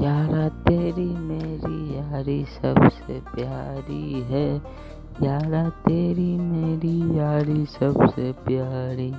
यारा तेरी मेरी यारी सबसे प्यारी है। यारा तेरी मेरी यारी सबसे प्यारी।